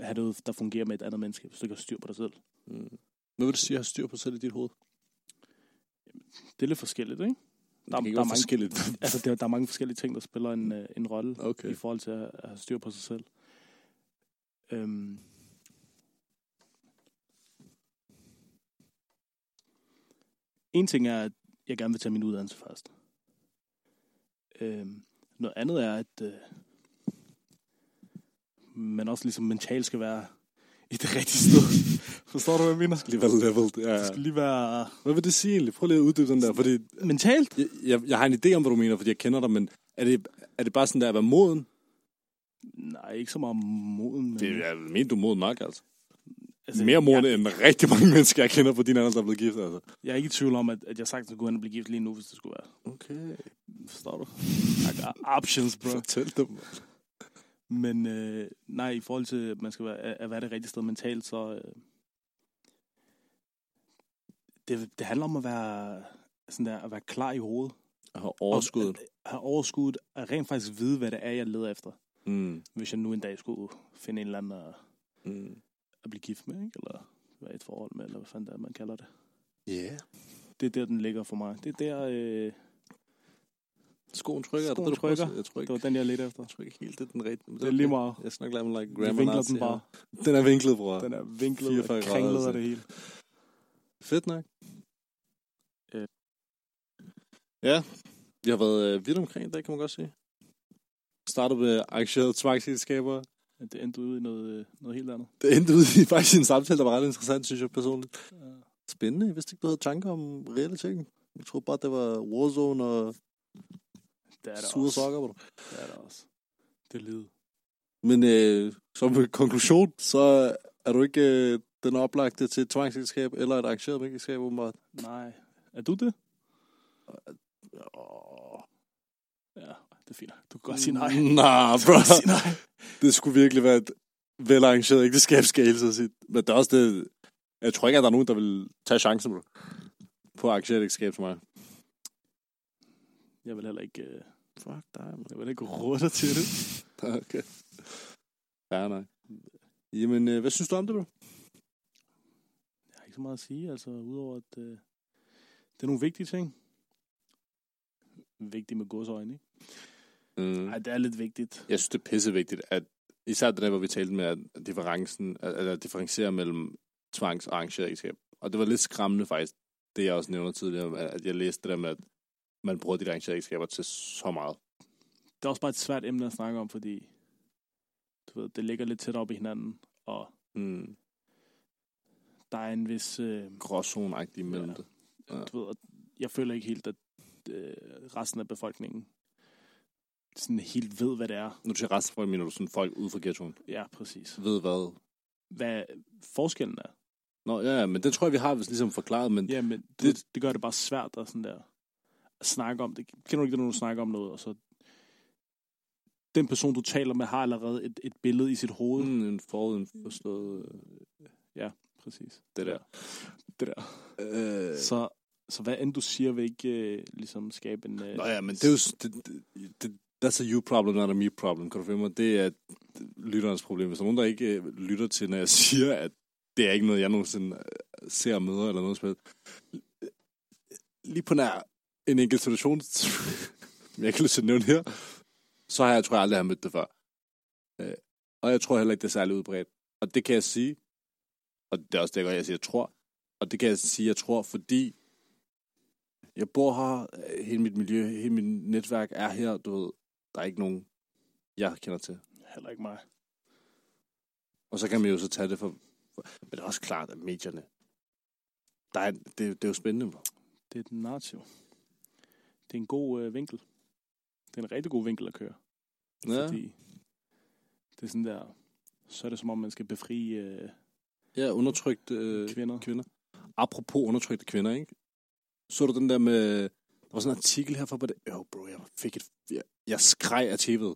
have noget, der fungerer med et andet menneske, hvis du ikke har styr på dig selv. Mm. Hvad vil du sige, at have styr på selv i dit hoved? Det er lidt forskelligt, ikke? Der, ikke være mange-. Altså, der, der er mange forskellige ting, der spiller en, øh, en rolle Okay. i forhold til at, at have styr på sig selv. Øhm. En ting er, at jeg gerne vil tage min uddannelse først. Øhm. Noget andet er, at øh, man også ligesom mentalt skal være i det rigtige sted. Forstår du, hvad jeg mener? lige være leveled. Ja, Det skal lige være Hvad vil det sige egentlig? Prøv lige at uddybe den der, fordi mentalt. jeg, jeg, jeg har en idé om, hvad du mener, fordi jeg kender dig, men er det, er det bare sådan der at være moden? Nej, ikke så meget moden. Men, Det er, mener, du moden nok, altså. altså, Mere moden jeg, end rigtig mange mennesker, jeg kender på din alder, der er blevet gift, altså. jeg er ikke i tvivl om, at, at jeg sagtens kunne hen og blive gift lige nu, hvis det skulle være. Okay. Forstår du? I got options, bro. Fortæl dem. Men øh, nej, i forhold til, at man skal være, at være det rigtige sted mentalt, så... Øh, det, det handler om at være, sådan der, at være klar i hovedet. Jeg har overskud. Og, at have overskud, at rent faktisk vide, hvad det er, jeg leder efter. Mm. Hvis jeg nu en dag skulle finde en eller anden at, Mm. at blive gift med, ikke? eller være i et forhold med, eller hvad fanden det er, man kalder det. Yeah. Det er der, den ligger for mig. Det er der, øh, Skoen trykker. er det Skoen det, trykker. Jeg tror det ikke, var den, jeg ledte efter. jeg tror ikke helt, det er den rigtige. Det er lige meget. Jeg nok lade mig like grammar vinkler den bare. her. Den er vinklet, bror. Den er vinklet 44 og kringlet altså. af det hele. Fedt nok. Øh. Ja, vi har været øh, vidt omkring i dag, kan man godt sige. Startede med arrangerede tvangsægteskaber. Men Det endte ud i noget, øh, noget helt andet. Det endte ud i faktisk en samtale, der var ret interessant, synes jeg personligt. Spændende. Jeg vidste ikke, du havde tanker om reelle ting. Jeg troede bare, det var Warzone og Det er der sure også. sokker. bro. Det er der også. Det er livet. Men øh, som konklusion, så er du ikke øh, den oplagte til et tvangsægteskab eller et arrangeret ægteskab, åbenbart. Nej. Er du det? Ja, det er fint. Du kan godt sige nej. Nah, Du kan bro. sige nej. Det skulle virkelig være et velarrangeret ægteskab, skal jeg sige. Men det er også det... Jeg tror ikke, at der er nogen, der vil tage chancen bro, på at arrangere et ægteskab for mig. Jeg vil heller ikke, øh, Fuck dig, man. jeg vil ikke dig til det. Okay. Ja, nej. Jamen, øh, hvad synes du om det, bro? Jeg har ikke så meget at sige, altså udover at øh, det er nogle vigtige ting. Vigtigt med godsøjne, ikke? Mm. Ej, det er lidt vigtigt. Jeg synes, det er pissevigtigt, at især det der, hvor vi talte med, at differencen, at, at differentiere mellem tvangs- og arrangeret ægteskab. Og det var lidt skræmmende faktisk, det jeg også nævner tidligere, at at jeg læste det der med, at man bruger de arrangerede ægteskaber til så meget. Det er også bare et svært emne at snakke om, fordi du ved, det ligger lidt tæt op i hinanden, og Mm. der er en vis... Øh, Gråzone-agtigt imellem Ja. det. Ja. du ved, jeg føler ikke helt, at øh, resten af befolkningen sådan helt ved, hvad det er. Nu til resten af mener du sådan folk ude fra ghettoen, Ja, præcis. ved hvad? Hvad forskellen er. Nå, ja, ja, men det tror jeg, vi har vist ligesom forklaret, men Ja, men det, det, det gør det bare svært at, sådan der, at snakke om det. Kender du ikke det, når du snakker om noget, og så den person, du taler med, har allerede et, et billede i sit hoved. Mm. en forudindforstået... Præcis. Det der. Det der. Øh, Så, så hvad end du siger, vil ikke øh, ligesom skabe en... Øh, Nå ja, men det er jo... Det, det, det, that's a you problem, not a me problem. Kan du finde mig? Det er lytterens problem. Hvis der er nogen, der ikke øh, lytter til, når jeg siger, at det er ikke noget, jeg nogensinde øh, ser og møder eller noget som helst. Lige på nær en enkelt situation, jeg har lyst til at nævne her, så har jeg, tror jeg aldrig, har mødt det før. Øh, Og jeg tror heller ikke, det er særlig udbredt. Og det kan jeg sige, og det er også det, jeg siger, jeg tror. Og det kan jeg sige, jeg tror, fordi jeg bor her, øh, hele mit miljø, hele mit netværk er her, du ved, der er ikke nogen, jeg kender til. Heller ikke mig. Og så kan man jo så tage det for... for men det er også klart, at medierne, der er, det, det er jo spændende. Det er et narrativ. Det er en god øh, vinkel. Det er en rigtig god vinkel at køre. Ja, Fordi det er sådan der... Så er det som om, man skal befri øh, ja undertrykte øh, kvinder. kvinder. Apropos undertrykte kvinder, ikke? Så du den der med... Der var sådan en artikel herfor på det. Jo, bro, jeg fik et... Jeg, jeg skreg af tv'et.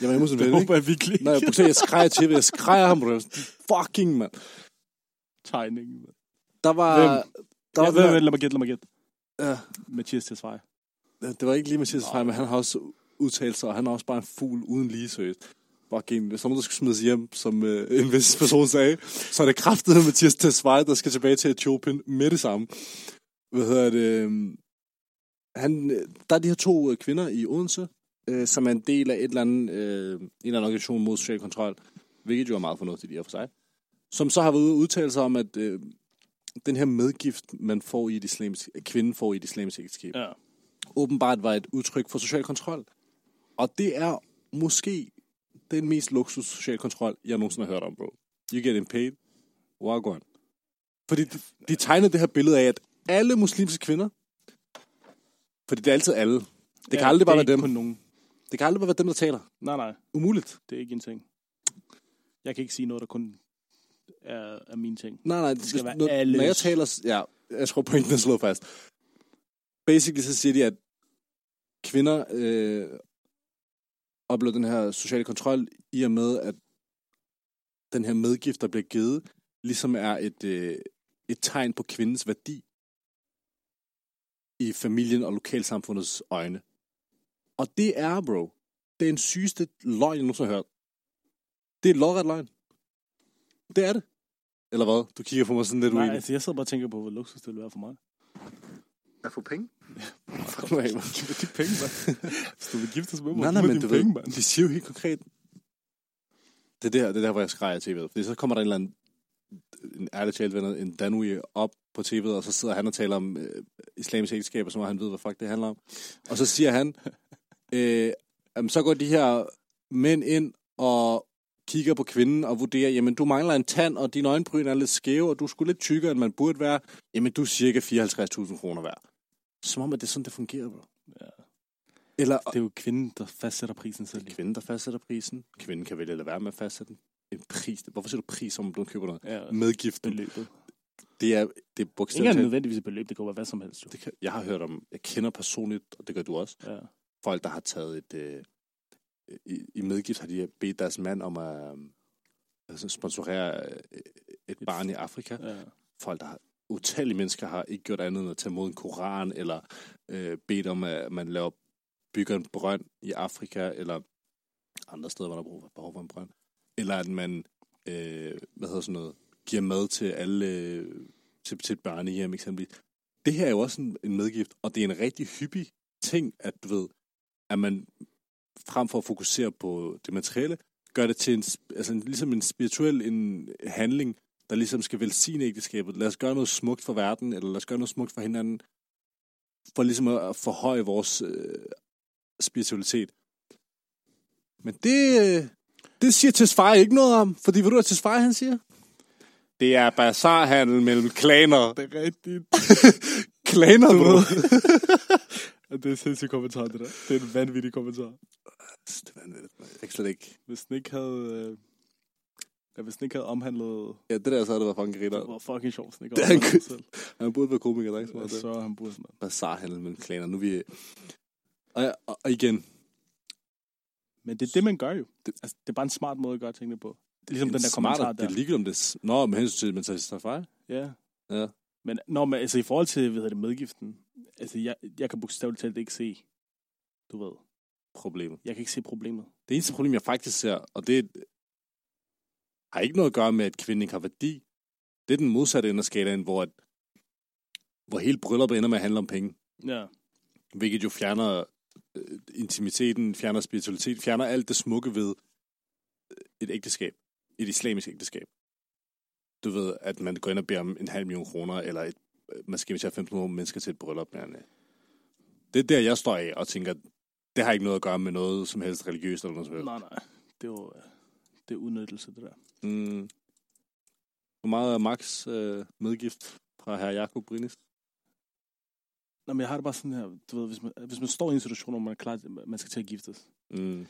Jeg var hjemme hos en Det ven, ikke? jeg virkelig. Nej, jeg, jeg, skreg af tv'et. Jeg skreg af ham, bro. Fucking, mand. Tegningen. mand. Der var... Hvem? Der Ja, var vent, den vent, lad mig gætte, lad mig gætte. Ja, Mathias Tesfaye. det var ikke lige Mathias Frey, men han har også udtalt sig, og han er også bare en fugl uden lige seriøst. Fucking, hvis nogen, der skal smides hjem, som øh, en vis person sagde, så er det kraftet Mathias Tesfaye, der skal tilbage til Etiopien med det samme. Hvad hedder det? øhm, Han, øh, der er de her to øh, kvinder i Odense, øh, som er en del af et eller andet, øh, en eller anden organisation mod social kontrol, hvilket jo er meget fornuftigt i og for sig, som så har været ude og udtale sig om, at øh, den her medgift, man får i et islamisk, kvinden får i et islamisk ægteskab, Ja. åbenbart var et udtryk for social kontrol. Og det er måske den mest luksus social kontrol, jeg nogensinde har hørt om, bro. You get paid, wagwan. Fordi de, de tegnede det her billede af, at alle muslimske kvinder, fordi det er altid alle, det kan Ja, aldrig bare være dem. kun nogen. Det kan aldrig bare være dem, der taler. Nej, nej. Umuligt. Det er ikke en ting. Jeg kan ikke sige noget, der kun er, er min ting. Nej, nej, det skal være når, alles. Når jeg taler... Ja, jeg tror pointen er slået fast. Basically så siger de, at kvinder øh, opleve den her sociale kontrol i og med, at den her medgift, der bliver givet, ligesom er et, øh, et tegn på kvindens værdi i familien og lokalsamfundets øjne. Og det er, bro, det er en sygeste løgn, jeg nogensinde har hørt. Det er et lodret løgn. Det er det. Eller hvad? Du kigger på mig sådan lidt Nej, uenig. altså jeg sidder bare og tænker på, hvor luksus det ville være for mig. At få penge? Fuck nu af, man. Giv mig de penge, mand. Hvis du vil giftes med mig, Nej, nej, mig men du ved, penge, mand. de siger jo helt konkret, det er der, det er der, hvor jeg skrejer til tv'et. Fordi så kommer der en eller anden, en ærligt talt venner, en Danui op på tv'et, og så sidder han og taler om øh, islamisk ægteskab, og så må han vide, hvad fuck det handler om. Og så siger han, øh, jamen, så går de her mænd ind og kigger på kvinden og vurderer, jamen du mangler en tand, og dine øjenbryn er lidt skæve, og du skulle lidt tykkere, end man burde være. Jamen du er cirka 54.000 kroner værd. Som om, at det er sådan, det fungerer, bro. Ja. Eller, Det er jo kvinden, der fastsætter prisen selv. kvinden, der fastsætter prisen. Kvinden kan vælge at være med at fastsætte den. En pris. Hvorfor siger du pris, om du køber noget? Ja, Medgiften. beløbet. Det er, det er Ikke bogstaveligt. talt- nødvendigvis et beløb, det kan være hvad som helst. Jo. Det kan, jeg har hørt om, jeg kender personligt, og det gør du også, Ja. folk, der har taget et... I, I medgift har de bedt deres mand om at øh, altså sponsorere øh, et barn i Afrika. ja. Folk, der har utallige mennesker har ikke gjort andet end at tage mod en koran, eller øh, bedt om, at man laver, bygger en brønd i Afrika, eller andre steder, hvor der er behov for en brønd. Eller at man, øh, hvad hedder sådan noget, giver mad til alle, øh, til, til et børnehjem eksempelvis. Det her er jo også en, en medgift, og det er en rigtig hyppig ting, at du ved, at man frem for at fokusere på det materielle, gør det til en, altså en, ligesom en spirituel en handling, der ligesom skal velsigne ægteskabet. Lad os gøre noget smukt for verden, eller lad os gøre noget smukt for hinanden, for ligesom at forhøje vores øh, spiritualitet. Men det, øh, det siger Tesfaye ikke noget om, fordi ved du, hvad Tesfaye han siger? Det er bazarhandel mellem klaner. Det er rigtigt. Klaner, bro. det er sindssygt kommentar, det der. Det er en vanvittig kommentar. Det er vanvittigt. man. Jeg kan slet ikke... Hvis den ikke havde... Øh, ja, hvis den ikke havde omhandlet... Ja, det der, så havde det været fucking Det griner. var fucking sjovt, den ikke Det sig selv. Han burde være komiker, der er ikke så meget Ja, det. så han burde sådan noget. Bazarhandel mellem klaner. Nu er vi... Og, og, og igen, Men det er det, man gør jo. Det- Altså, det er bare en smart måde at gøre tingene på. Det er ligesom en den der smart- kommentar Det der. er ligegyldigt om det... Nå, med hensyn til, men så tager fejl. Ja. Ja. Men når man, altså i forhold til, hvad hedder det, medgiften, altså jeg, jeg kan bogstaveligt talt ikke se, du ved, Problemet. jeg kan ikke se problemet. Det eneste problem, jeg faktisk ser, og det har ikke noget at gøre med, at kvinden ikke har værdi. Det er den modsatte ende af skalaen, hvor, at, hvor hele brylluppet ender med at handle om penge. Ja. Hvilket jo fjerner øh, intimiteten, fjerner spiritualitet, fjerner alt det smukke ved øh, et ægteskab. Et islamisk ægteskab. Du ved, at man går ind og beder om en halv million kroner, eller et, øh, man skal invitere 1500 mennesker til et bryllup. Men, øh, det er der, jeg står af og tænker, det har ikke noget at gøre med noget som helst religiøst eller noget som helst. Nej, nej. Det er jo øh, det er udnyttelse, det der. Mm. Hvor meget er Max øh, medgift fra herr Jakob Brinis? Nå, men jeg har det bare sådan her, du ved, hvis man, hvis man står i en situation, hvor man er klar, man skal til at giftes, Mm.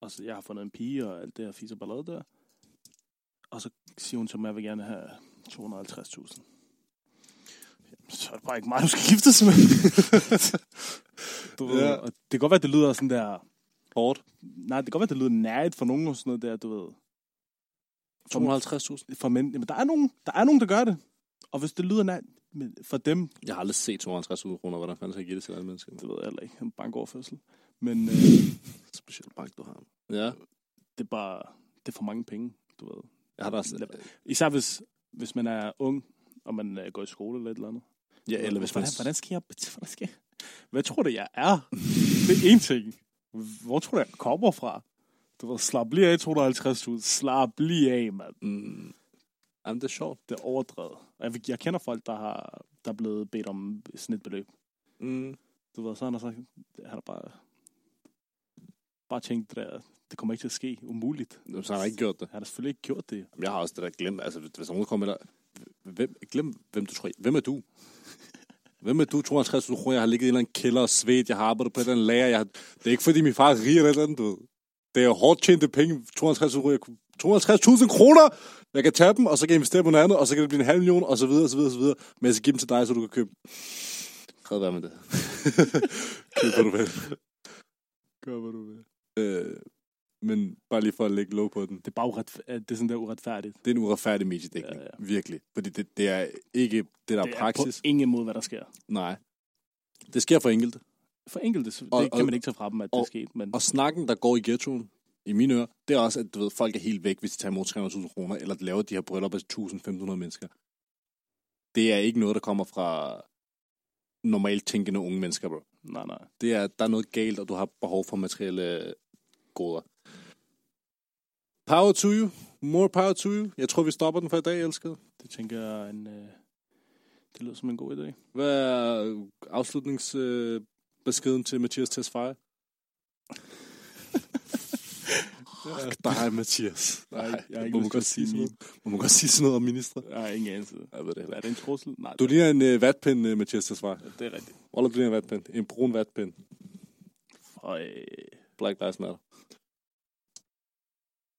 og så jeg har fundet en pige og alt det her fis og ballade der, og så siger hun til mig, at jeg vil gerne have 250.000. Så er det bare ikke mig, du skal giftes med. du ved, Ja. og det kan godt være, at det lyder sådan der, Hårdt. nej, det kan godt være, at det lyder nærigt for nogen og sådan noget der, du ved. 250.000? For mænd, jamen, der er, nogen, der er nogen, der gør det. Og hvis det lyder men for dem, Jeg har aldrig set 250 kroner. Hvordan fanden skal jeg give det til alle mennesker? det ved jeg heller ikke, en bankoverførsel. Men øh, Specielt bank, du har. Ja. det er bare, det er for mange penge, du ved. Jeg har da også... Især hvis, hvis man er ung, og man øh, går i skole eller et eller andet. Ja, eller hvis man... hvordan, hvordan skal jeg... Hvordan skal jeg hvad tror du, jeg er? Det er en ting. Hvor tror du, jeg kommer fra? Du ved, slap lige af 250.000. Slap lige af, mand. Mm. Jamen, det er sjovt. Det er overdrevet. Jeg, jeg kender folk, der har der er blevet bedt om sådan et beløb. Mm. Du ved, så han har sagt, han har bare, bare tænkt, det, der, det kommer ikke til at ske. Umuligt. Så har jeg ikke gjort det. Han har selvfølgelig ikke gjort det. Jeg har også det der glemt. Altså, hvis- hvis nogen kommer der... Hvem, glem, hvem du tror... Hvem er du? Hvem er du? 250.000 kroner, jeg har ligget i en eller anden kælder og svedt. Jeg har arbejdet på et eller andet lager. Jeg har... Det er ikke, fordi min far er rig eller et eller andet, du. Det er hårdt tjente penge. 250.000 kroner. Jeg kunne- 250.000 kroner! Jeg kan tage dem, og så kan jeg investere på noget andet, og så kan det blive en halv million, og så videre, og så videre, og så videre. Men jeg skal give dem til dig, så du kan købe... Fred være med det. Køb, hvad du vil. Gør, hvad du vil. Øh, men bare lige for at lægge låg på den. Det er bare uret, det er sådan der uretfærdigt. Det er en uretfærdig mediedækning. Ja, Ja. Virkelig. Fordi det, det er ikke det, der Det er er praksis. på ingen måde, hvad der sker. Nej. Det sker for enkelte. For enkelte, så Og- det kan man ikke tage fra dem, at det er og- sket. Men Og snakken, der går i ghettoen, i mine ører, det er også, at du ved, folk er helt væk, hvis de tager imod 300.000 kroner, eller laver de her bryllup af 1.500 mennesker. Det er ikke noget, der kommer fra normalt tænkende unge mennesker, bro. nej, nej. Det er, der er noget galt, og du har behov for materielle goder. Power to you. More power to you. Jeg tror, vi stopper den for i dag, elskede. Det tænker jeg, er en, øh, det lyder som en god idé. Hvad er afslutningsbeskeden øh, beskeden til Mathias Tesfaye? dig, Mathias. Nej, jeg har ikke må, man godt sige sådan noget? må man godt sige sådan noget om ministre? Har ingen anelse. Jeg ved det heller Er det en trussel? Nej, Du ligner en uh, vatpind, uh, Mathias Tesfaye. det er rigtigt. Wallah, du ligner en vatpind. En brun vatpind. Øh, Black Lives Matter.